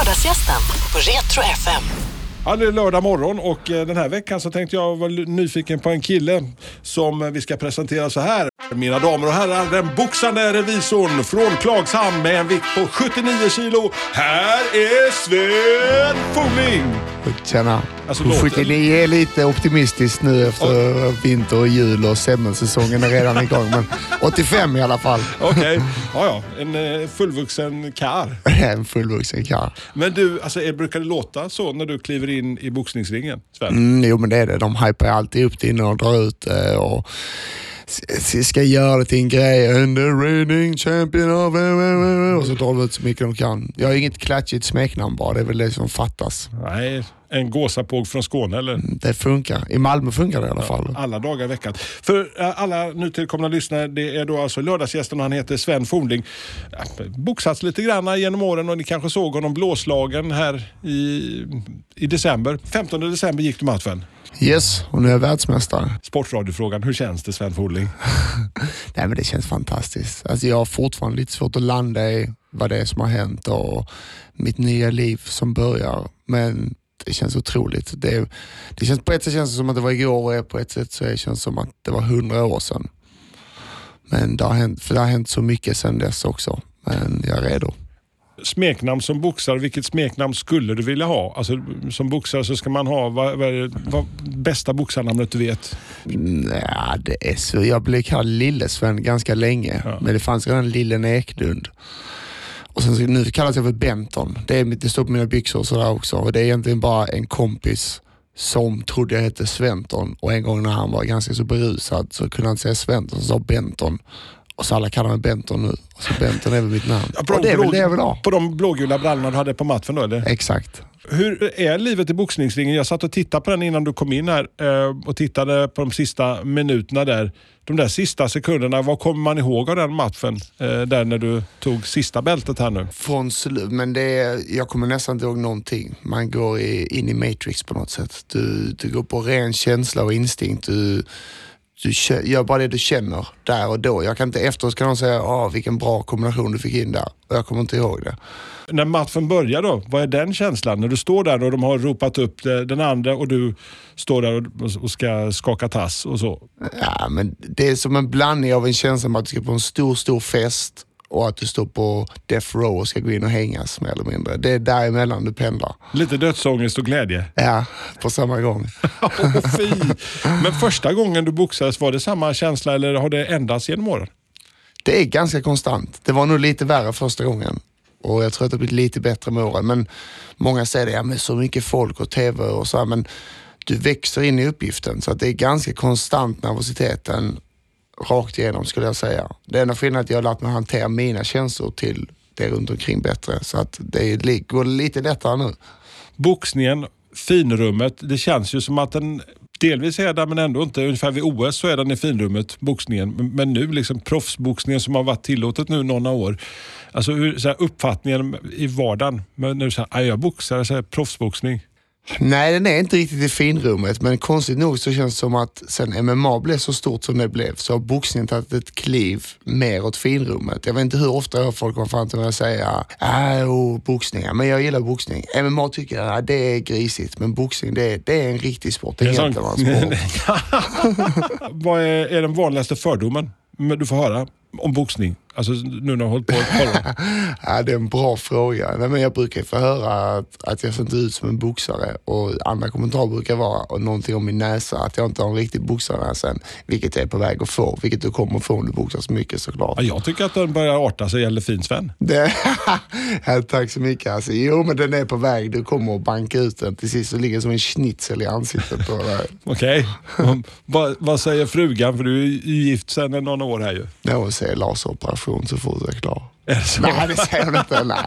Lördagsgästen på Retro FM. Ja, det är lördag morgon och eh, den här veckan så tänkte jag vara nyfiken på en kille som eh, vi ska presentera så här. Mina damer och herrar, den boxande revisorn från Klagshamn med en vikt på 79 kilo. Här är Sven Fuling! Tjena. Alltså, Och låter- 79 är lite optimistiskt nu efter vinter och jul och semmelsäsongen är redan igång. Men 85 i alla fall. Okej, ja, ja, en eh, fullvuxen kar. En fullvuxen karl. Men du, alltså, brukar det låta så när du kliver in i boxningsringen, Sven? Mm, jo men det är det. De hypar alltid upp det innan de drar ut det och ska göra det till en grej. And the reigning champion of... Och så drar de ut så mycket de kan. Jag har inget klatschigt smeknamn bara. Det är väl det som fattas. Nej, en gåsapåg från Skåne eller? Det funkar. I Malmö funkar det i alla fall. Alla dagar i veckan. För eh, alla nytillkomna lyssnare, det är då alltså lördagsgästen och han heter Sven Fornling. Ja, Boxats lite grann genom åren och ni kanske såg honom blåslagen här i, i december. 15 december gick du matchen. Yes, och nu är jag världsmästare. Sportradiofrågan, hur känns det Sven Fornling? Nej men det känns fantastiskt. Alltså jag har fortfarande lite svårt att landa i vad det är som har hänt och mitt nya liv som börjar. Men det känns otroligt. Det, det känns, på ett sätt känns det som att det var igår och på ett sätt så känns det som att det var hundra år sedan. Men det har hänt, för det har hänt så mycket sedan dess också. Men jag är redo. Smeknamn som boxare, vilket smeknamn skulle du vilja ha? Alltså, som boxare så ska man ha, vad, vad är det vad, bästa boxarnamnet du vet? Ja, det är så. Jag blev kallad Lille-Sven ganska länge, Ja. men det fanns redan Lillen Eklund. Och sen så, nu kallas jag för Benton. Det, är, det står på mina byxor och sådär också. Och det är egentligen bara en kompis som trodde jag hette Sventon och en gång när han var ganska så berusad så kunde han säga Sventon, så sa Benton. Och så alla kallar mig Benton nu. Och så Benton är väl mitt namn. Ja, på och de det är väl blå- det jag vill ha. På de blågula brallorna du hade på matchen då eller? Exakt. Hur är livet i boxningsringen? Jag satt och tittade på den innan du kom in här eh, och tittade på de sista minuterna där. De där sista sekunderna, vad kommer man ihåg av den matchen? Eh, där när du tog sista bältet här nu. Från slut, men det är, jag kommer nästan inte ihåg någonting. Man går in i Matrix på något sätt. Du, du går på ren känsla och instinkt. Du, du gör bara det du känner där och då. Jag kan inte efteråt kan någon säga, ah, vilken bra kombination du fick in där. Och jag kommer inte ihåg det. När matchen börjar då, vad är den känslan? När du står där och de har ropat upp den andra och du står där och, och ska skaka tass och så. Ja, men det är som en blandning av en känsla av att du ska på en stor, stor fest och att du står på death row och ska gå in och hängas mer eller mindre. Det är däremellan du pendlar. Lite dödsångest och glädje. Ja, på samma gång. Åh, fy. Men första gången du boxades, var det samma känsla eller har det ändrats genom åren? Det är ganska konstant. Det var nog lite värre första gången och jag tror att det har blivit lite bättre med åren. Men många säger det, ja men så mycket folk och TV och så här, men du växer in i uppgiften så att det är ganska konstant nervositeten rakt igenom skulle jag säga. Det enda skillnaden är att jag har lärt mig hantera mina känslor till det runt omkring bättre så att det går lite lättare nu. boxningen, finrummet, det känns ju som att den delvis är där men ändå inte. Ungefär vid OS så är den i finrummet, boxningen. Men- nu liksom proffsboxningen som har varit tillåtet nu några år. Alltså hur, så här, uppfattningen i vardagen. Men nu så här, jag boxar, så här, proffsboxning. Nej, den är inte riktigt i finrummet, men konstigt nog så känns det som att sen MMA blev så stort som det blev så har boxningen tagit ett kliv mer åt finrummet. Jag vet inte hur ofta jag hör folk komma fram till mig och säga äh, boxning, ja, men jag gillar boxning. MMA tycker jag ja, det är grisigt, men boxning det är, det är en riktig sport. Det är en sån- helt annan sport. Vad är, är den vanligaste fördomen men du får höra om boxning? Alltså nu när du har hållit på ett par år. Ja, det är en bra fråga. Nej, men jag brukar få höra att, att jag ser inte ut som en boxare och andra kommentarer brukar vara och någonting om min näsa, att jag inte har en riktig boxarnäsa än, vilket jag är på väg att få, vilket du kommer att få om du boxar så mycket såklart. Ja, jag tycker att den börjar arta sig, eller fin Sven. Det, ja, tack så mycket. Alltså, jo, men den är på väg. Du kommer att banka ut den. Till sist så ligger som en schnitzel i ansiktet på dig. Okej. Vad, säger frugan? För du är ju gift sedan några år här ju. Någon se laseroperation så fort jag är klar. Är det så? Nej, det säger hon inte. Nej,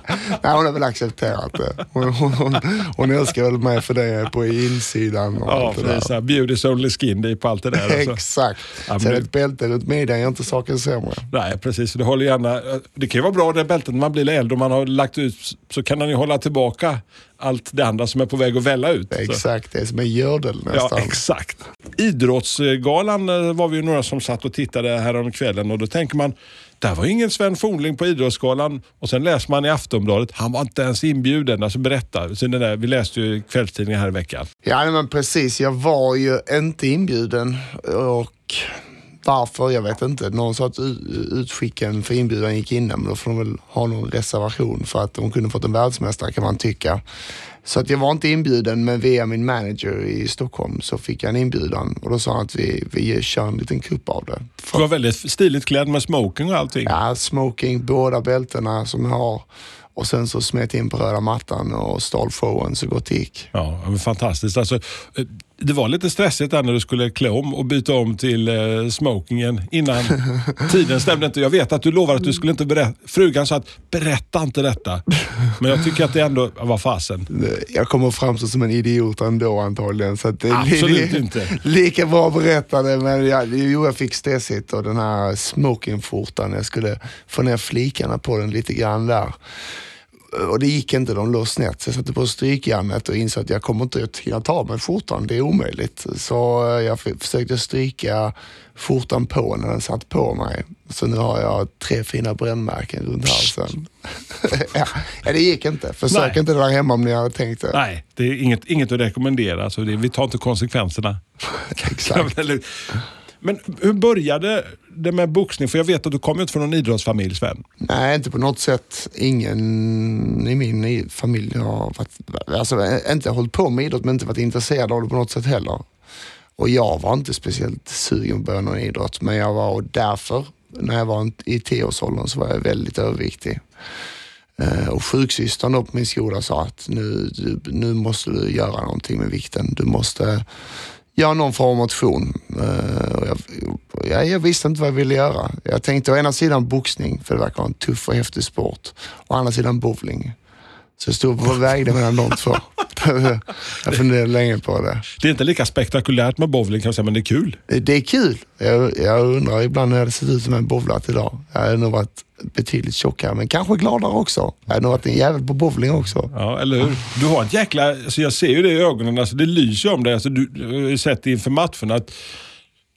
Nej hon har väl accepterat det. Hon, hon, hon, hon älskar väl mig för det på insidan och Ja, allt det där. här, beauty's only skin, är på allt det där. Alltså. Exakt. Ja, Sen ett bälte runt midjan gör inte saken sämre. Nej, precis. Det, håller gärna, det kan ju vara bra det bältet när man blir äldre och man har lagt ut så kan den ju hålla tillbaka allt det andra som är på väg att välla ut. Det exakt, det är som en gördel Ja, nästan. exakt. Idrottsgalan eh, var vi ju några som satt och tittade här om kvällen och då tänker man, där var ingen Sven Fornling på Idrottsgalan. Och sen läser man i Aftonbladet, han var inte ens inbjuden. Alltså berätta. Så den där, vi läste ju kvällstidningen här i veckan. Ja men precis, jag var ju inte inbjuden och varför, jag vet inte. Någon sa att utskicken för inbjudan gick innan, men då får de väl ha någon reservation för att de kunde fått en världsmästare kan man tycka. Så att jag var inte inbjuden, men via min manager i Stockholm så fick jag en inbjudan och då sa han att vi, vi kör en liten kupp av det. Du var väldigt stiligt klädd med smoking och allting. Ja, smoking, båda bältena som jag har och sen så smet in på röda mattan och stal showen så gott det gick. Ja, fantastiskt. Alltså, eh, det var lite stressigt där när du skulle klä om och byta om till eh, smokingen innan tiden stämde inte. Jag vet att du lovade att du skulle inte berätta. Frugan sa att berätta inte detta. Men jag tycker att det ändå var fasen. Jag kommer framstå som en idiot ändå antagligen. Så det Absolut li- inte. Lika bra att berätta det, men jag, jo, jag fick stressigt och den här smokingskjortan, jag skulle få ner flikarna på den lite grann där. Och det gick inte, de låg snett. Så jag satte på strykjärnet och insåg att jag kommer inte att hinna ta mig skjortan, det är omöjligt. Så eh, jag försökte stryka skjortan på när den satt på mig. Så nu har jag tre fina brännmärken runt halsen. ja, det gick inte. Försök Nej. inte där hemma om ni hade tänkt det. Nej, det är inget, inget att rekommendera. Så det, vi tar inte konsekvenserna. Exakt. Men hur började det med boxning? För jag vet att du kommer inte från någon idrottsfamilj, Sven. Nej, inte på något sätt. Ingen i min familj har varit, alltså, inte hållit på med idrott men inte varit intresserad av det på något sätt heller. Och jag var inte speciellt sugen på att börja någon idrott men jag var och därför när jag var i tioårsåldern så var jag väldigt överviktig. Eh, och sjuksystern då på min skola sa att nu, nu måste du göra någonting med vikten. Du måste göra någon form av motion. Eh, jag, jag, jag visste inte vad jag ville göra. Jag tänkte å ena sidan boxning, för det verkar vara en tuff och häftig sport. Å andra sidan bowling. Så jag stod och vägde mellan de två jag funderade länge på det. Det är inte lika spektakulärt med bowling kan jag säga, men det är kul. Det är kul. Jag, jag undrar ibland hur jag hade sett ut som en bowlat idag. Jag hade nog varit betydligt tjockare, men kanske gladare också. Jag hade nog varit en jävel på bowling också. Ja, eller hur? Du har ett jäkla... Alltså jag ser ju det i ögonen, alltså det lyser om dig. Alltså du, har ju sett inför matcherna att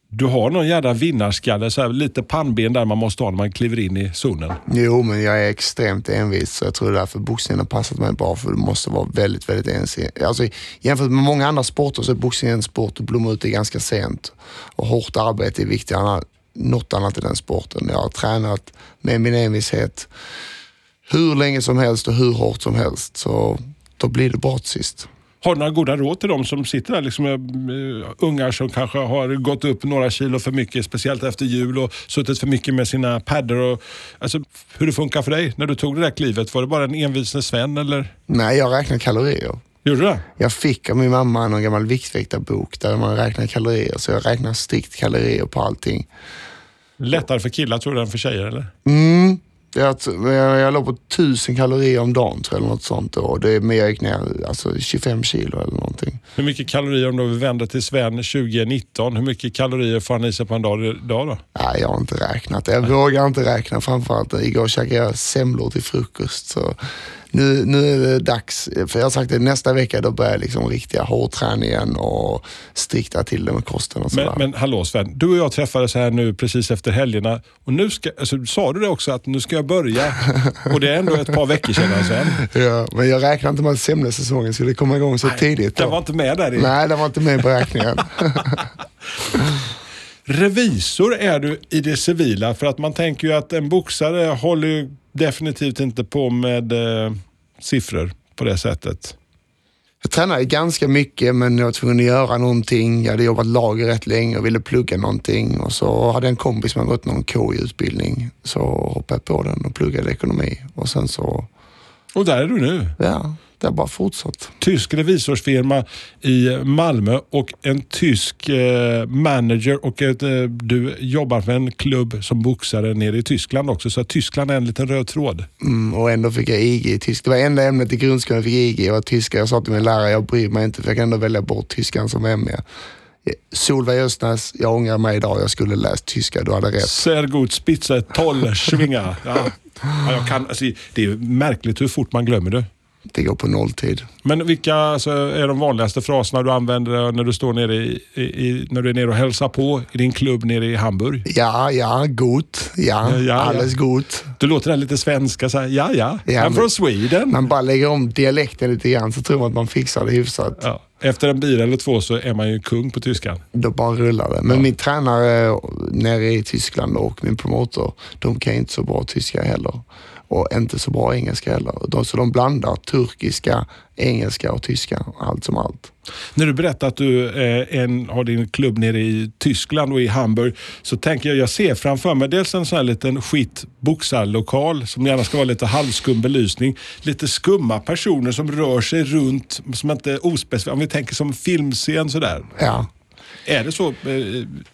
du har någon jävla vinnarskalle, så här, lite pannben där man måste ha när man kliver in i zonen. Jo, men jag är extremt envis så jag tror det är därför boxningen har passat mig bra för du måste vara väldigt, väldigt envis. Alltså, jämfört med många andra sporter så är boxningen en sport att blommar ut i ganska sent. Och hårt arbete är viktigare än något annat i den sporten. Jag har tränat med min envishet hur länge som helst och hur hårt som helst. Så då blir det bra till sist. Har du några goda råd till de som sitter där, liksom, uh, ungar som kanske har gått upp några kilo för mycket, speciellt efter jul och suttit för mycket med sina paddor. Och, alltså, hur det funkar för dig när du tog det där klivet? Var det bara en envisne Sven eller? Nej, jag räknar kalorier. Gjorde du det? Jag fick av min mamma en gammal viktväktarbok där man räknar kalorier. Så jag räknar strikt kalorier på allting. Lättare för killar tror du än för tjejer eller? Mm. Jag, t- jag, jag låg på 1000 kalorier om dagen tror jag, eller något sånt. Och det, men jag gick ner alltså, 25 kilo eller någonting. Hur mycket kalorier, om du vänder till Sven 2019, hur mycket kalorier får han i sig på en dag idag då? Nej, jag har inte räknat. Jag vågar inte räkna. Framförallt igår käkade jag semlor till frukost. Så nu, nu är det dags. För jag har sagt det, nästa vecka då börjar liksom riktiga hårdträningen och strikta till det med kosten och sådär. Men, men hallå Sven, du och jag träffades här nu precis efter helgerna och nu ska, alltså, sa du det också att nu ska jag börja och det är ändå ett par veckor sedan Sven. Ja, men jag räknar inte med att semlesäsongen skulle komma igång så tidigt. Den var inte med där i. Nej, den var inte med i beräkningen. Revisor är du i det civila för att man tänker ju att en boxare håller ju definitivt inte på med eh, siffror på det sättet. Jag tränade ganska mycket men jag var tvungen att göra någonting. Jag hade jobbat lager rätt länge och ville plugga någonting och så hade jag en kompis som hade gått någon KI-utbildning. Så hoppade jag på den och pluggade ekonomi och sen så, Och där är du nu. ja, det har bara fortsatt. Tysk revisorsfirma i Malmö och en tysk eh, manager och ett, eh, du jobbar med en klubb som boxare nere i Tyskland också. Så Tyskland är en liten röd tråd. Mm, och ändå fick jag IG i tyska. Det var enda ämnet i grundskolan jag fick IG var tyska. Jag sa till min lärare, jag bryr mig inte för jag kan ändå välja bort tyskan som ämne. Solveig Östnäs, jag ångrar mig idag. Jag skulle läst tyska, du hade rätt. Sehr gut, spitze, toll, schwinga. Ja. Ja, jag kan, alltså, det är märkligt hur fort man glömmer det. Det går på nolltid. Men vilka alltså, är de vanligaste fraserna du använder när du står nere i, i, när du är nere och hälsar på i din klubb nere i Hamburg? Ja, ja, gott. Ja, Ja, ja, alles ja. gott. Du låter det lite svenska, så här, ja ja, Ja, I'm from Sweden. Man bara lägger om dialekten lite grann så tror man att man fixar det hyfsat. Ja. Efter en bil eller två så är man ju kung på tyskan. Då bara rullar det. Men min tränare nere i Tyskland och min promotor, de kan inte så bra tyska heller. Och inte så bra engelska heller. De, så de blandar turkiska, engelska och tyska. Allt som allt. När du berättar att du eh, en, har din klubb nere i Tyskland och i Hamburg så tänker jag, jag ser framför mig dels en sån här liten skit boxarlokal som gärna ska vara lite halvskum belysning. Lite skumma personer som rör sig runt, som inte är ospecifikt. Om vi tänker som filmscen sådär. Ja. Är det så eh,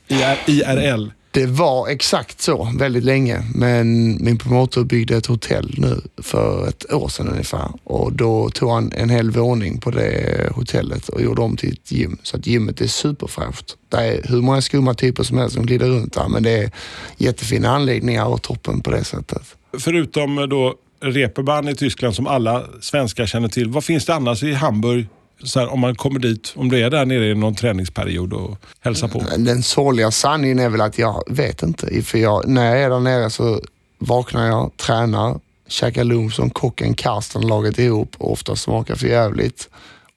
IR, IRL? Det var exakt så väldigt länge, men min promotor byggde ett hotell nu för ett år sedan ungefär och då tog han en hel våning på det hotellet och gjorde om till ett gym. Så att gymmet är superfräscht. Det är hur många skumma typer som helst som glider runt där, men det är jättefina anläggningar och toppen på det sättet. Förutom eh, då Reeperbahn i Tyskland som alla svenskar känner till. Vad finns det annars i Hamburg? Så här, om man kommer dit, om du är där nere i någon träningsperiod och hälsar på. Den sorgliga sanningen är väl att jag vet inte. För jag, när jag är där nere så vaknar jag, tränar, käkar lunch som kocken Karsten lagat ihop och ofta smakar för jävligt.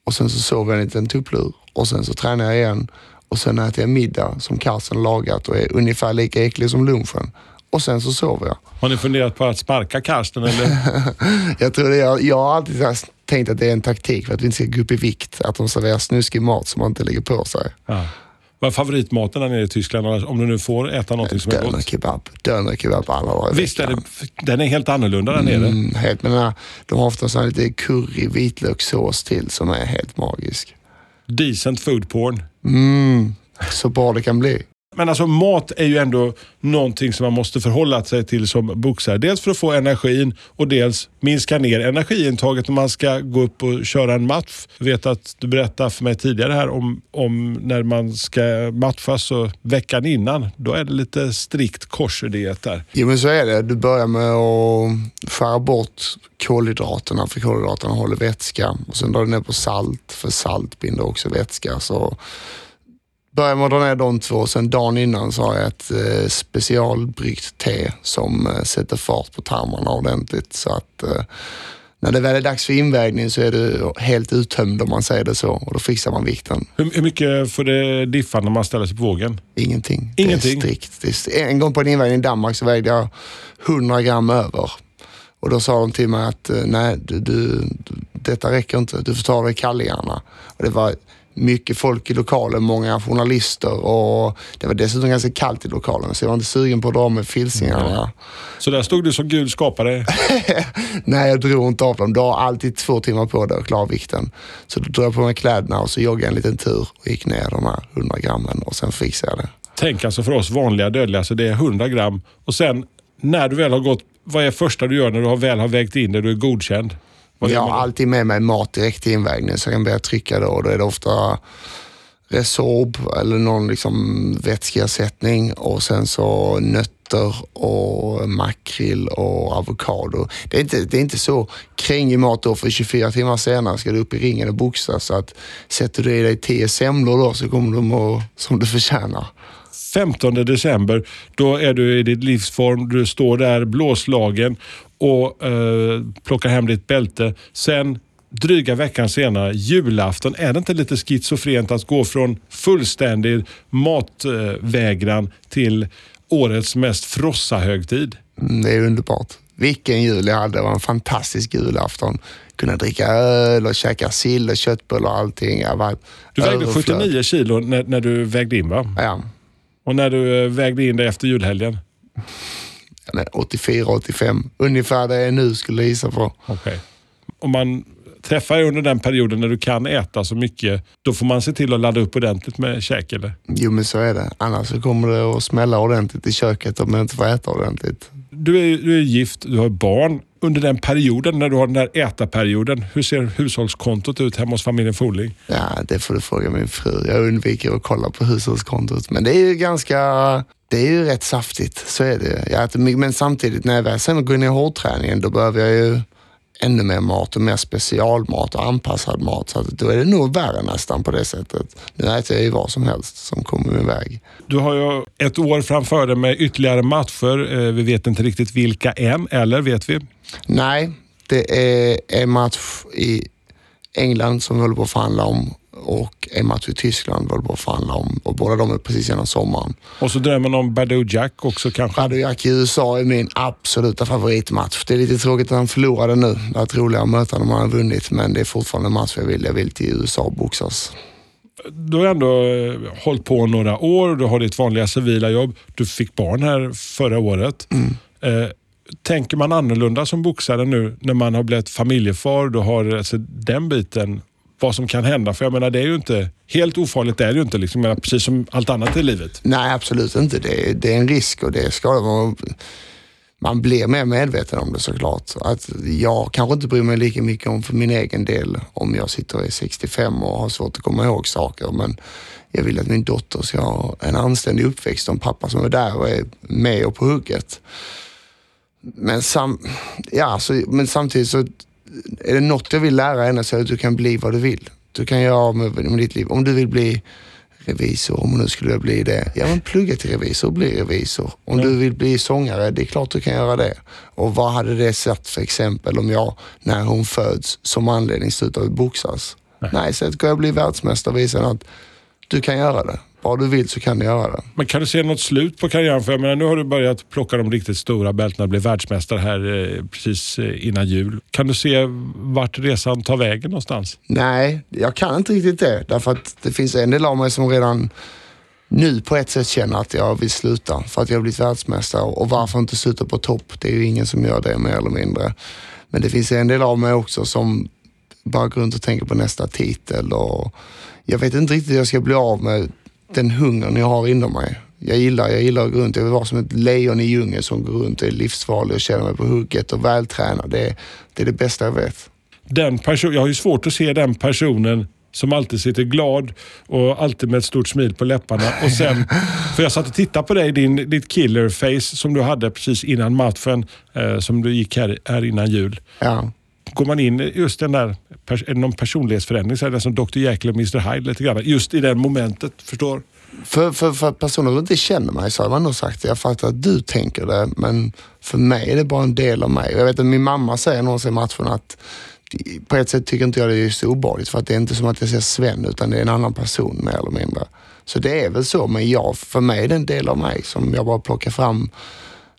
Och sen så sover jag en liten tupplur och sen så tränar jag igen och sen äter jag middag som Karsten lagat och är ungefär lika äcklig som lunchen. Och sen så sover jag. Har ni funderat på att sparka Karsten eller? Jag tror det, jag, jag har alltid här tänkt att det är en taktik för att vi inte ska gå upp i vikt. Att de serverar snuskig mat som man inte lägger på sig. Ja. Vad är favoritmaten där nere i Tyskland om du nu får äta någonting som är gott? kebab. Döner kebab alla dagar Visst är det, den är helt annorlunda där nere. Mm, helt, men här, de har ofta så här lite curry vitlökssås till som är helt magisk. Decent food porn. Mm, så bra det kan bli. Men alltså mat är ju ändå någonting som man måste förhålla sig till som boxare. Dels för att få energin och dels minska ner energiintaget när man ska gå upp och köra en match. Jag vet att du berättade för mig tidigare här om, om när man ska matchas så veckan innan. Då är det lite strikt korsdiet där. Jo men så är det. Du börjar med att skära bort kolhydraterna för kolhydraterna håller vätska. Och sen drar du ner på salt för salt binder också vätska. Så börjar med att dra ner de två och sen dagen innan så har jag ett eh, specialbryggt te som eh, sätter fart på tarmarna ordentligt. Så att eh, när det väl är dags för invägning så är du helt uttömd om man säger det så och då fixar man vikten. Hur, hur mycket får det diffa när man ställer sig på vågen? Ingenting. Ingenting? Det är strikt. Det är st- en gång på en invägning i Danmark så vägde jag 100 gram över. Och då sa de till mig att eh, nej, du, du, detta räcker inte. Du får ta i kallingarna. Och det var mycket folk i lokalen, många journalister och det var dessutom ganska kallt i lokalen så jag var inte sugen på att dra med filsingarna. Så där stod du som gud skapare. Nej, jag drog inte av dem. Du har alltid två timmar på dig att klara vikten. Så då drog jag på mig kläderna och så joggade jag en liten tur och gick ner de här 100 grammen och sen fixade jag det. Tänk alltså för oss vanliga dödliga, så det är 100 gram. Och sen när du väl har gått, vad är första du gör när du har väl har vägt in det, du är godkänd? Jag har alltid med mig mat direkt till invägningen så jag kan börja trycka då. Då är det ofta Resorb eller någon liksom vätskeersättning och sen så nötter och makrill och avokado. Det är inte, det är inte så krängig mat då för 24 timmar senare ska du upp i ringen och boxa så att sätter du i dig 10 semlor då så kommer du må som du förtjänar. 15 december, då är du i ditt livsform. Du står där blåslagen och eh, plockar hem ditt bälte. Sen dryga veckan senare, julafton. Är det inte lite schizofrent att gå från fullständig matvägran till årets mest frossa högtid? Mm, Det är underbart. Vilken jul jag hade. Det var en fantastisk julafton. Kunna dricka öl och käka sill och köttbullar och allting. Jag var Du vägde överflöd. 79 kilo när, när du vägde in va? Ja, Och när du eh, vägde in det efter julhelgen? Nej, 84, 85. Ungefär det jag nu skulle jag gissa på. Okej. Om man träffar dig under den perioden när du kan äta så mycket, då får man se till att ladda upp ordentligt med käk eller? Jo men så är det. Annars så kommer det att smälla ordentligt i köket om man inte får äta ordentligt. Du är, du är gift, du har barn. Under den perioden, när du har den där ätarperioden, hur ser hushållskontot ut hemma hos familjen Foling? Ja, det får du fråga min fru. Jag undviker att kolla på hushållskontot. Men det är ju ganska... Det är ju rätt saftigt, så är det. Jag äter mycket, men samtidigt när jag väl sen går in i hårdträningen, då behöver jag ju ännu mer mat och mer specialmat och anpassad mat. Så att då är det nog värre nästan på det sättet. Nu äter jag ju vad som helst som kommer min väg. Du har ju ett år framför dig med ytterligare matcher. Eh, vi vet inte riktigt vilka än, eller vet vi? Nej, det är en match i England som vi håller på att förhandla om och en match i Tyskland håller på att förhandla om och båda de är precis genom sommaren. Och så drömmer man om Badou Jack också kanske? Badou Jack i USA är min absoluta favoritmatch. Det är lite tråkigt att han förlorade nu. Det hade roligare att möta honom om han vunnit men det är fortfarande en match jag vill. Jag vill till USA och boxas. Du har ändå eh, hållit på några år, du har ditt vanliga civila jobb. Du fick barn här förra året. Mm. Eh, tänker man annorlunda som boxare nu när man har blivit familjefar? Du har alltså den biten, vad som kan hända. För jag menar, det är ju inte helt ofarligt. Det är det ju inte, liksom, menar, precis som allt annat i livet. Nej, absolut inte. Det är, det är en risk och det ska man, man blir mer medveten om det såklart. Att jag kanske inte bryr mig lika mycket om för min egen del om jag sitter och är 65 och har svårt att komma ihåg saker. Men jag vill att min dotter ska ha en anständig uppväxt och en pappa som är där och är med och på hugget. Men, sam, ja, så, men samtidigt så är det något jag vill lära henne så att du kan bli vad du vill. Du kan göra med, med ditt liv. Om du vill bli revisor, om du nu skulle bli det. Ja men plugga till revisor och bli revisor. Om Ja. du vill bli sångare, det är klart du kan göra det. Och vad hade det satt för exempel om jag, när hon föds, som anledning slutar att boxas? Nej, så ska jag bli världsmästare och visa henne att du kan göra det. Vad du vill så kan du göra det. Men kan du se något slut på karriären? För jag menar, nu har du börjat plocka de riktigt stora bältena och bli världsmästare här eh, precis eh, innan jul. Kan du se vart resan tar vägen någonstans? Nej, jag kan inte riktigt det. Därför att det finns en del av mig som redan nu på ett sätt känner att jag vill sluta för att jag har blivit världsmästare. Och varför inte sluta på topp? Det är ju ingen som gör det mer eller mindre. Men det finns en del av mig också som bara går runt och tänker på nästa titel. Och jag vet inte riktigt hur jag ska bli av med den hungern jag har inom mig. Jag gillar, jag gillar att gå runt. Jag vill vara som ett lejon i djungeln som går runt och är livsfarlig och känner mig på hugget och vältränad. Det, är- det är det bästa jag vet. Den person, jag har ju svårt att se den personen som alltid sitter glad och alltid med ett stort smil på läpparna. Och sen, för jag satt och tittade på dig, din, ditt killer face som du hade precis innan matchen, eh, som du gick här, här innan jul. Ja. Går man in i just den där, pers- eh, någon personlighetsförändring, så är det som Dr Jekyll och Mr Hyde lite grann. Just i det momentet, förstår? För, för, för personer som inte känner mig så har man nog sagt. Jag fattar att du tänker det, men för mig är det bara en del av mig. Jag vet att min mamma säger någonsin i matchen att på ett sätt tycker inte jag det är så obehagligt för att det är inte som att jag ser Sven utan det är en annan person mer eller mindre. Så det är väl så, men jag, för mig är det en del av mig som jag bara plockar fram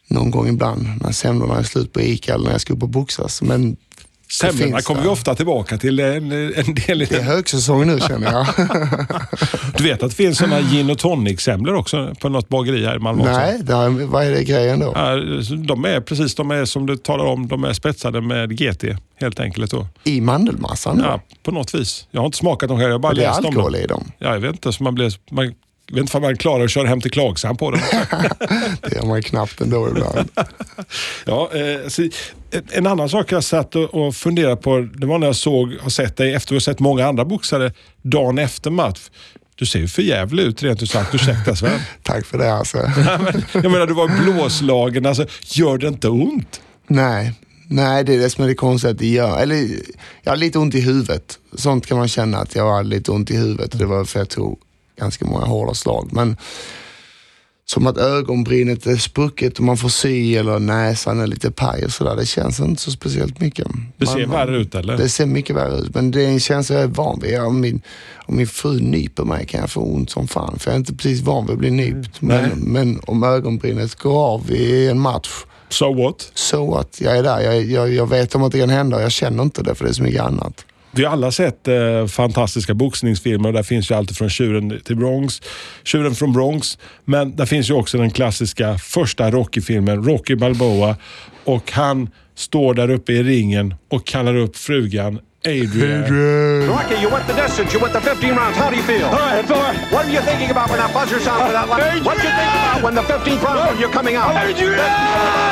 någon gång ibland när semlorna är slut på ICA eller när jag ska upp och boxas. Men Semlorna kommer det. vi ofta tillbaka till en, en del. i det är högsäsong nu känner jag. Du vet att det finns sådana gin och tonic-semlor också på något bageri här i Malmö? Nej, det har, vad är det grejen då? De är precis de är som du talar om, de är spetsade med GT helt enkelt. Då. I mandelmassan? Ja, på något vis. Jag har inte smakat dem själv, jag har bara det är läst om alkohol dem. i dem. Ja, jag vet inte, så man blir, man, jag vet inte om man klarar att köra hem till Klagshamn på den. Det gör man knappt ändå ibland. ja, eh, så, en- en annan sak jag satt och, och funderade på, det var när jag såg och sett dig efter att ha sett många andra boxare dagen efter match. Du ser ju för jävlig ut rent ut sagt, ursäkta Sven. Tack för det alltså. Men, jag menar, du var blåslagen. Alltså, gör det inte ont? Nej, nej det är det som är det konstiga. att Det gör, eller, jag har lite ont i huvudet. Sånt kan man känna att jag har lite ont i huvudet. Det var för jag tog ganska många hårda slag. Men som att ögonbrynet är sprucket och man får sy eller näsan är lite paj och sådär. Det känns inte så speciellt mycket. Det Man- ser värre ut eller? Det ser mycket värre ut, men det är en känsla jag är van vid. Om min, om min fru nyper mig kan jag få ont som fan, för jag är inte precis van vid att bli nypt. Men, Nej. men om ögonbrynet går av i en match, So what? så att jag är där. Jag, jag, jag vet om att det kan hända och jag känner inte det, för det är så mycket annat. Vi har alla sett eh, fantastiska boxningsfilmer och där finns ju allt från Tjuren till Bronx, Tjuren från Bronx. Men där finns ju också den klassiska första Rocky-filmen, Rocky Balboa. Och han står där uppe i ringen och kallar upp frugan Adrian. Rocky, you went the distance. You went the 15 rounds. How do you feel? All right, all right. What are you thinking about when that buzzer sounds for that last? What you think about when the 15th round when you're coming out?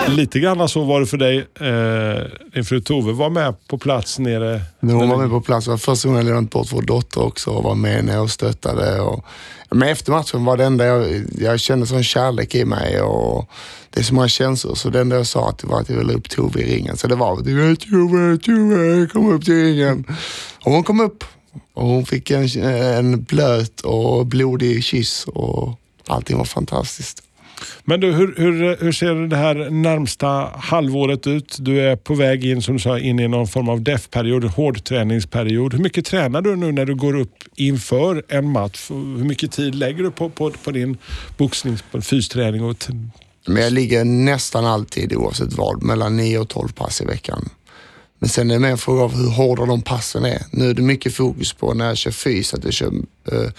Lite grann så var det för dig. Eh, din fru Tove var med på plats nere. Men hon var med på plats. Det var första gången jag lämnade bort vår dotter också och var med när och stöttade. Och, men efter matchen var det enda jag, jag kände sån kärlek i mig och det är så många känslor. Så det enda jag sa att det var att jag ville upp Tove i ringen. Så det var Tove, Tove, kom upp till ringen. Och hon kom upp och hon fick en, en blöt och blodig kyss och allting var fantastiskt. Men du, hur, hur, hur ser det här närmsta halvåret ut? Du är på väg in som du sa, in i någon form av DEF-period, hårdträningsperiod. Hur mycket tränar du nu när du går upp inför en match? Hur mycket tid lägger du på, på, på din boxning, på fysträning? Och Men jag ligger nästan alltid oavsett vad, mellan 9 och 12 pass i veckan. Men sen är det mer en fråga av hur hårda de passen är. Nu är det mycket fokus på när jag kör fys, att jag kör uh,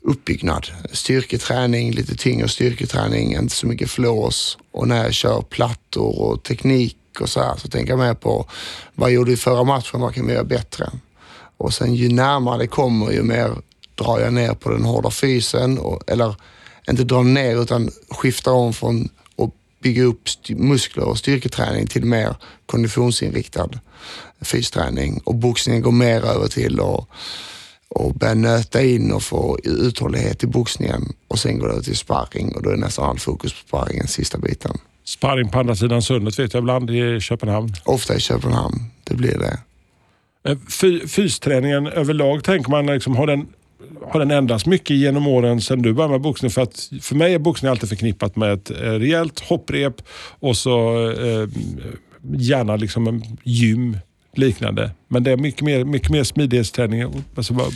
uppbyggnad. Styrketräning, lite tyngre styrketräning, inte så mycket flås. Och när jag kör plattor och teknik och så här så tänker jag mer på vad jag gjorde i förra matchen, vad kan vi göra bättre? Och sen ju närmare det kommer ju mer drar jag ner på den hårda fysen. Och, eller inte drar ner utan skiftar om från bygga upp muskler och styrketräning till mer konditionsinriktad fysträning. Och boxningen går mer över till att och börja nöta in och få uthållighet i boxningen. Och sen går det över till sparring och då är nästan all fokus på sparringen sista biten. Sparring på andra sidan sundet vet jag ibland i Köpenhamn. Ofta i Köpenhamn, det blir det. Eh, Fy, fysträningen överlag, tänker man, liksom, har, den, har den ändrats mycket genom åren sedan du började med boxning? För, att, för mig är boxning alltid förknippat med ett eh, rejält hopprep och så eh, gärna liksom en gym liknande. Men det är mycket mer, mycket mer smidighetsträning. Alltså, bara-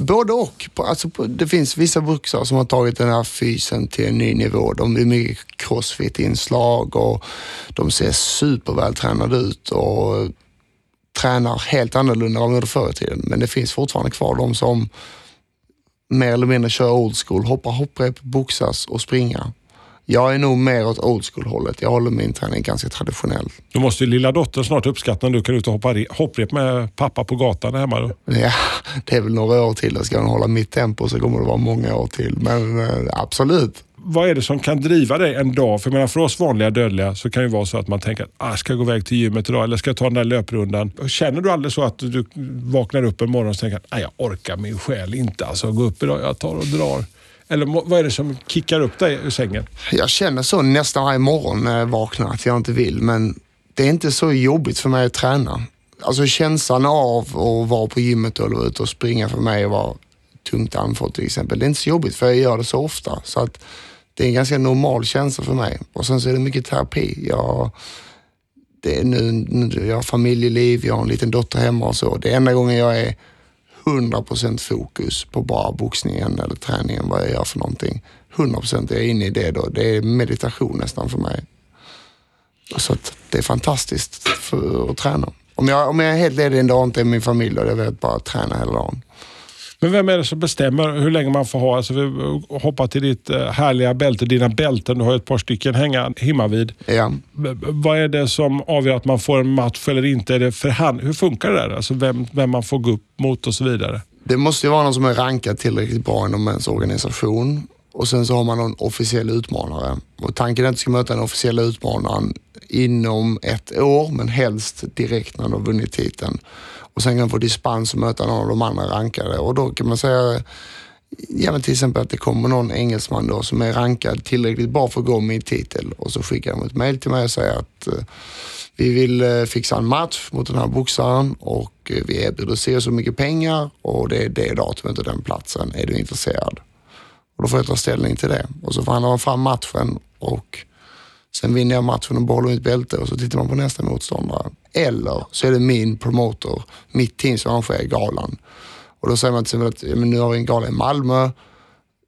Både och. Alltså, det finns vissa boxare som har tagit den här fysen till en ny nivå. De är mycket crossfit-inslag och de ser supervältränade ut och tränar helt annorlunda än vad de gjorde förr i tiden. Men det finns fortfarande kvar de som mer eller mindre kör old school, hoppar hopprep, boxas och springa. Jag är nog mer åt old school hållet. Jag håller min träning ganska traditionell. Då måste ju lilla dottern snart uppskatta när du kan ut och hoppa re- hopprep med pappa på gatan hemma. Då. Ja, det är väl några år till. Ska hon hålla mitt tempo så kommer det vara många år till. Men eh, absolut. Vad är det som kan driva dig en dag? För menar, för oss vanliga dödliga så kan det vara så att man tänker att ah, ska jag gå iväg till gymmet idag eller ska jag ta den där löprundan? Känner du aldrig så att du vaknar upp en morgon och tänker att ah, jag orkar min själ inte alltså, gå upp idag, jag tar och drar. Eller vad är det som kickar upp dig ur sängen? Jag känner så nästan varje morgon när jag vaknar att jag inte vill. Men det är inte så jobbigt för mig att träna. Alltså känslan av att vara på gymmet och vara ute och springa för mig och vara tungt andfådd till exempel. Det är inte så jobbigt för jag gör det så ofta. Så att det är en ganska normal känsla för mig. Och sen så är det mycket terapi. Jag, det är nu, nu, jag har familjeliv, jag har en liten dotter hemma och så. Det är enda gången jag är 100% fokus på bara boxningen eller träningen, vad jag gör för någonting. 100% är jag inne i det då. Det är meditation nästan för mig. Så att det är fantastiskt för att träna. Om jag, om jag är helt ledig en dag och inte är med min familj, då är det velat att bara träna hela dagen. Men vem är det som bestämmer hur länge man får ha? Alltså, vi hoppar till ditt eh, härliga bälte, dina bälten. Du har ett par stycken hänga hemma vid. Ja. Vad är det som avgör att man får en match eller inte? Är det förhand- Hur funkar det där? Alltså vem, vem man får gå upp mot och så vidare. Det måste ju vara någon som är rankad tillräckligt bra inom ens organisation och sen så har man någon officiell utmanare. Och tanken är att du ska möta den officiella utmanaren inom ett år, men helst direkt när de har vunnit titeln. Och sen kan de få dispens och möta någon av de andra rankade och då kan man säga Ja, men till exempel att det kommer någon engelsman då som är rankad tillräckligt bra för att gå med i titel och så skickar de ett mail till mig och säger att eh, vi vill eh, fixa en match mot den här boxaren och eh, vi erbjuder så så mycket pengar och det är det datumet och den platsen. Är du intresserad? Och då får jag ta ställning till det och så förhandlar man fram matchen och sen vinner jag matchen och behåller mitt bälte och så tittar man på nästa motståndare. Eller så är det min promotor, mitt team som arrangerar galan. Och då säger man till exempel att ja, men nu har vi en gala i Malmö.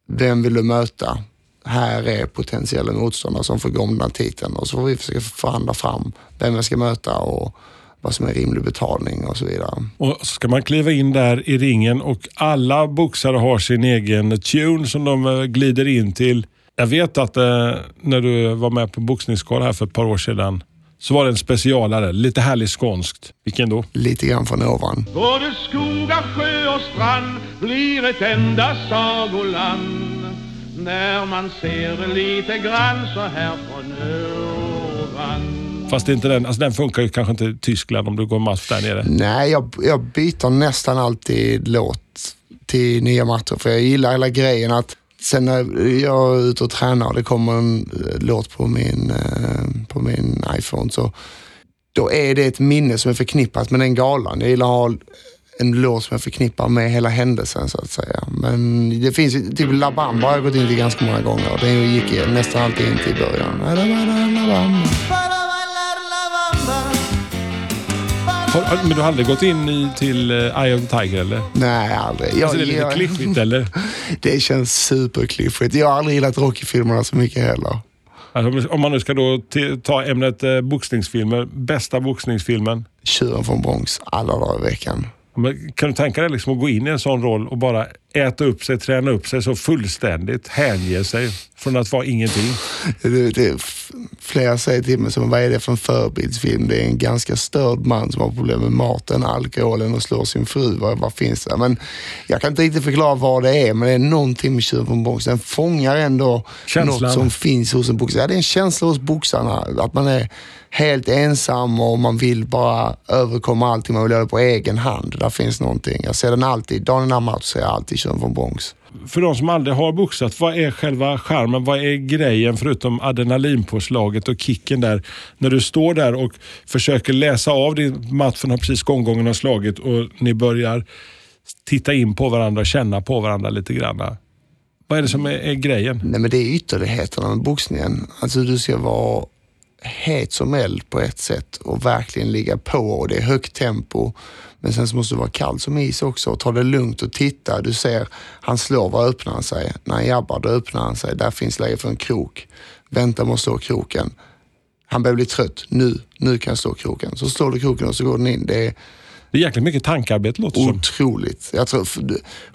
Vem vill du möta? Här är potentiella motståndare som får gå om den här titeln och så får vi försöka förhandla fram vem jag ska möta och vad som är rimlig betalning och så vidare. Och så ska man kliva in där i ringen och alla boxare har sin egen tune som de eh, glider in till. Jag vet att eh, när du var med på boxningsskala här för ett par år sedan så var det en specialare, lite härlig skånskt. Vilken då? Lite grann från ovan. Både skogar, sjö och strand blir ett enda sagoland när man ser det lite grann så här från ovan. Fast inte den, alltså den funkar ju kanske inte i Tyskland om du går match där nere. Nej, jag, jag byter nästan alltid låt till nya matcher för jag gillar hela grejen att sen när jag är ute och tränar och det kommer en eh, låt på min, eh, på min iPhone så då är det ett minne som är förknippat med den galan. Jag gillar att ha en låt som jag förknippar med hela händelsen så att säga. Men det finns ju- typ La Bamba har jag gått in till ganska många gånger och den gick nästan alltid in till början. La Bamba. Har, men du har aldrig gått in i, till uh, Eye of the Tiger eller? Nej, aldrig. Jag, Alltså det är lite jag- klyschigt eller? Det känns superklyschigt. Jag har aldrig gillat Rocky-filmerna så mycket heller. Alltså, om man nu ska då ta ämnet uh, boxningsfilmer. Bästa boxningsfilmen. Tjuren från Bronx alla dagar i veckan. Men Kan du tänka dig liksom att gå in i en sån roll och bara äta upp sig, träna upp sig så fullständigt, hänge sig från att vara ingenting? Det, det, flera säger till mig, som, vad är det för en förebildsfilm? Det är en ganska störd man som har problem med maten, alkoholen och slår sin fru. Vad, vad finns det? Men jag kan inte riktigt förklara vad det är, men det är någonting med Tjuren från Bronx. Den fångar ändå Känslan. något som finns hos en boxare. Ja, det är en känsla hos boxarna. Att man är helt ensam och man vill bara överkomma allting. Man vill göra det på egen hand. Där finns någonting. Jag ser den alltid. Dagen innan match ser jag alltid Tjuren från Bronx. För de som aldrig har boxat, vad är själva charmen? Vad är grejen förutom adrenalinpåslaget och kicken där? När du står där och försöker läsa av din matchen har precis gånggången har slagit och ni börjar titta in på varandra och känna på varandra lite grann. Vad är det som är, är grejen? Nej men det är ytterligheterna med boxningen. Alltså du ska vara het som eld på ett sätt och verkligen ligga på och det är högt tempo. Men sen så måste du vara kall som is också och ta det lugnt och titta. Du ser, han slår, var öppnar han sig? När han jabbar, då öppnar han sig. Där finns läge för en krok. Vänta med att slå kroken. Han börjar bli trött. Nu, nu kan jag slå kroken. Så slår du kroken och så går den in. Det är, det är jäkligt mycket tankearbete låter det som. Otroligt. Jag tror, för,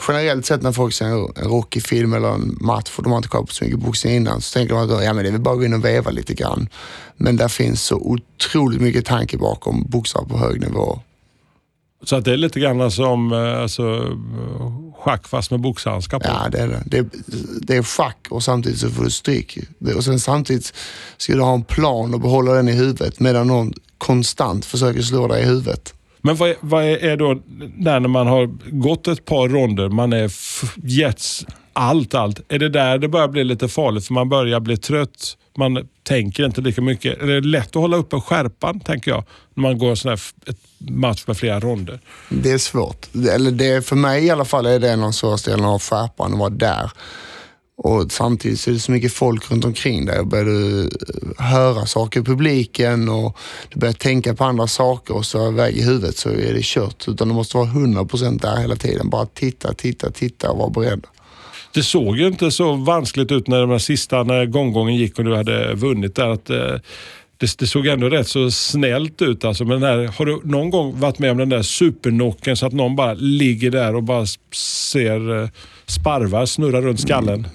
generellt sett när folk ser en, en Rocky-film eller en match och de har inte kollat på så mycket boxning innan så tänker de att ja, men det är väl bara att gå in och veva lite grann. Men där finns så otroligt mycket tanke bakom boxare på hög nivå. Så att det är lite grann som alltså, eh, schack fast med boxhandskar på. Ja, det är det. Det är, det är schack och samtidigt så får du stryk. Och sen samtidigt ska du ha en plan och behålla den i huvudet medan någon konstant försöker slå dig i huvudet. Men vad är, vad är, då där när man har gått ett par ronder, man är getts allt, allt. Är det där det börjar bli lite farligt för man börjar bli trött? Man tänker inte lika mycket. Är det lätt att hålla uppe skärpan, tänker jag, när man går en sån här ett match med flera ronder? Det är svårt. Eller det, för mig i alla fall är det en av de svåraste delarna av skärpan, att vara där. Och samtidigt så är det så mycket folk runt omkring dig och börjar du eh, höra saker i publiken och du börjar tänka på andra saker och så väg i huvudet så är det kört. Utan du måste vara 100% där hela tiden. Bara titta, titta, titta och vara beredd. Det såg ju inte så vanskligt ut när de här sista, när gånggången gick och du hade vunnit där. Att, eh, det, det såg ändå rätt så snällt ut. Alltså. Men här, har du någon gång varit med om den där supernocken så att någon bara ligger där och bara ser eh, sparvar snurra runt skallen?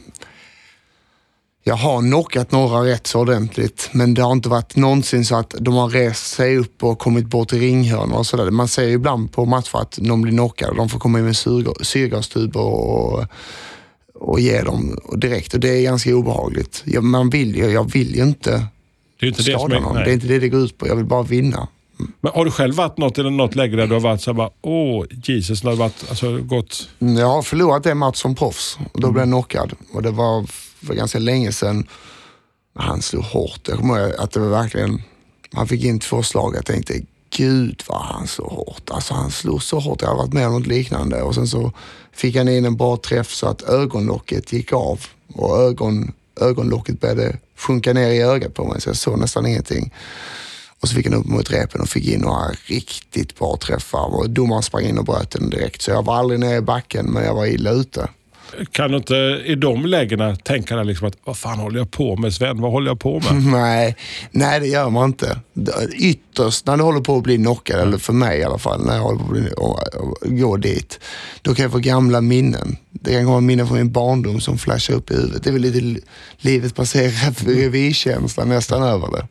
Jag har knockat några rätt så ordentligt, men det har inte varit någonsin så att de har rest sig upp och kommit bort till ringhörnor och sådär. Man ser ju ibland på matcher att de blir knockade de får komma in med syrga- syrgastuber och, och ge dem direkt och det är ganska obehagligt. Jag, man vill, ju- jag vill ju inte Det är inte det som skada är, någon. nej. Det är inte det det går ut på. Jag vill bara vinna. Men har du själv varit något, eller något läge där du har varit så här bara, åh Jesus, när du har varit, alltså, gått... Mm, Jag har förlorat en match som proffs och då blev jag knockad. Och det var för ganska länge sedan. Han slog hårt. Jag kommer ihåg att det var verkligen, han fick in två slag. Jag tänkte, gud vad han slog hårt. Alltså han slog så hårt. Jag har varit med om något liknande. Och sen så fick han in en bra träff så att ögonlocket gick av och ögon, ögonlocket började sjunka ner i ögat på mig så jag såg nästan ingenting. Och så fick han upp mot repen och fick in några riktigt bra träffar. Och domaren sprang in och bröt den direkt. Så jag var aldrig nere i backen, men jag var illa ute. Kan du inte i de lägena tänka dig liksom att, vad fan håller jag på med Sven? Vad håller jag på med? Nej, nej det gör man inte. Ytterst när du håller på att bli knockad, eller för mig i alla fall, när jag håller på att bli, och, gå dit, då kan jag få gamla minnen. Det kan komma minnen från min barndom som flashar upp i huvudet. Det är väl lite li- livet passerar revirkänsla nästan över det.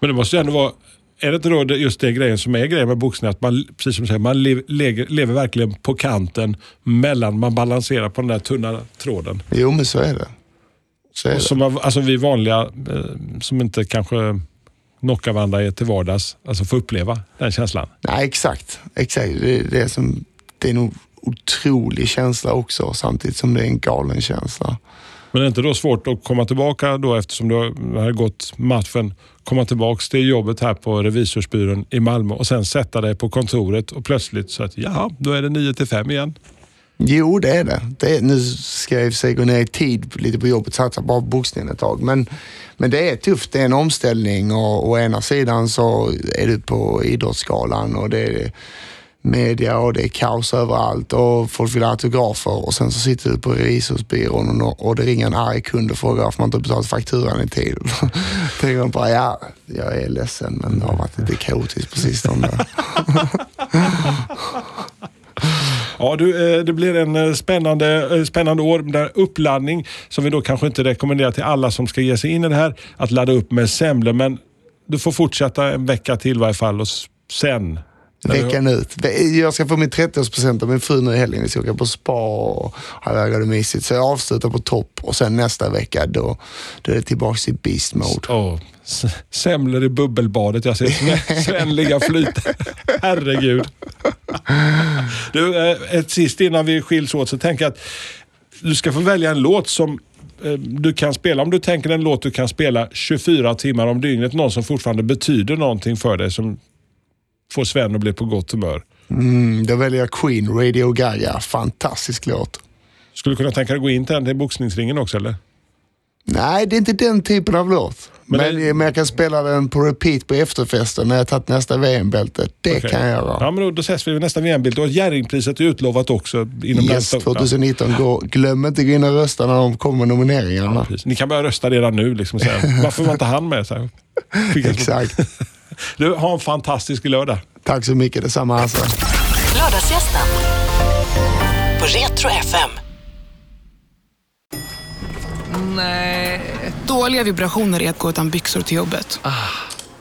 Men det måste ju ändå vara är det inte då just det grejen som är grejen med boxning? Att man, precis som du säger, man lever, lever, lever verkligen på kanten mellan, man balanserar på den där tunna tråden. Jo, men så är det. Så är det. som, alltså vi vanliga eh, som inte kanske knockar varandra till vardags, alltså får uppleva den känslan. Nej, exakt. exakt. Det, det, är som, det är nog otrolig känsla också, samtidigt som det är en galen känsla. Men är det inte då svårt att komma tillbaka då eftersom du har har gått matchen, komma tillbaka till jobbet här på revisorsbyrån i Malmö och sen sätta dig på kontoret och plötsligt så att ja, då är det 9 till 5 igen. Jo, det är det. det är, nu ska jag i och för sig gå ner i tid lite på jobbet och satsa bara på boxningen ett tag. Men, men det är tufft. Det är en omställning och å ena sidan så är du på Idrottsgalan och det är media och det är kaos överallt och folk vill ha autografer och sen så sitter du på revisorsbyrån och, och det ringer en arg kund och frågar varför man inte betalat fakturan i tid. Tänker man bara, ja, jag är ledsen men det har varit lite kaotiskt på sistone. Ja, du, eh, det blir en eh, spännande, eh, spännande år där uppladdning som vi då kanske inte rekommenderar till alla som ska ge sig in i det här att ladda upp med semlor. Men du får fortsätta en vecka till i varje fall och sen. Veckan ut. Jag ska få min 30-årspresent av min fru nu i helgen. Vi ska åka på spa och ha det mysigt. Så jag avslutar på topp och sen nästa vecka då, då är det tillbaka i beast mode. S- semlor i bubbelbadet. Jag ser Sven- ligga flyta. Herregud. Du, eh, ett sist innan vi skiljs åt så tänker jag att du ska få välja en låt som eh, du kan spela. Om du tänker en låt du kan spela 24 timmar om dygnet. Någon som fortfarande betyder någonting för dig. Som får Sven att bli på gott humör. Mm, då väljer jag Queen, Radio Gaga. Fantastisk låt. Skulle du kunna tänka dig att gå in till den till boxningsringen också eller? Nej, det är inte den typen av låt. Men Men, det- men jag kan spela den på repeat på efterfesten när jag tagit nästa VM-bälte. Det Okej. kan jag göra. Ja, men då, då ses vi vid nästa VM-bild. Och Jerringpriset är utlovat också inom Yes, nästa år. 2019. Gå, glöm inte att gå in och rösta när de kommer med nomineringarna. Precis. Ni kan börja rösta redan nu. Liksom, så här. Varför var inte han med? Så här. Exakt. Du, ha en fantastisk lördag. Tack så mycket. Detsamma Assa. Lördagsgästen på Retro FM. Dåliga vibrationer är att gå utan byxor till jobbet.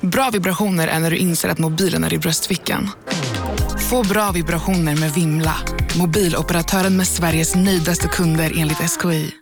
Bra vibrationer är när du inser att mobilen är i bröstfickan. Få bra vibrationer med Vimla. Mobiloperatören med Sveriges nöjdaste kunder enligt SKI.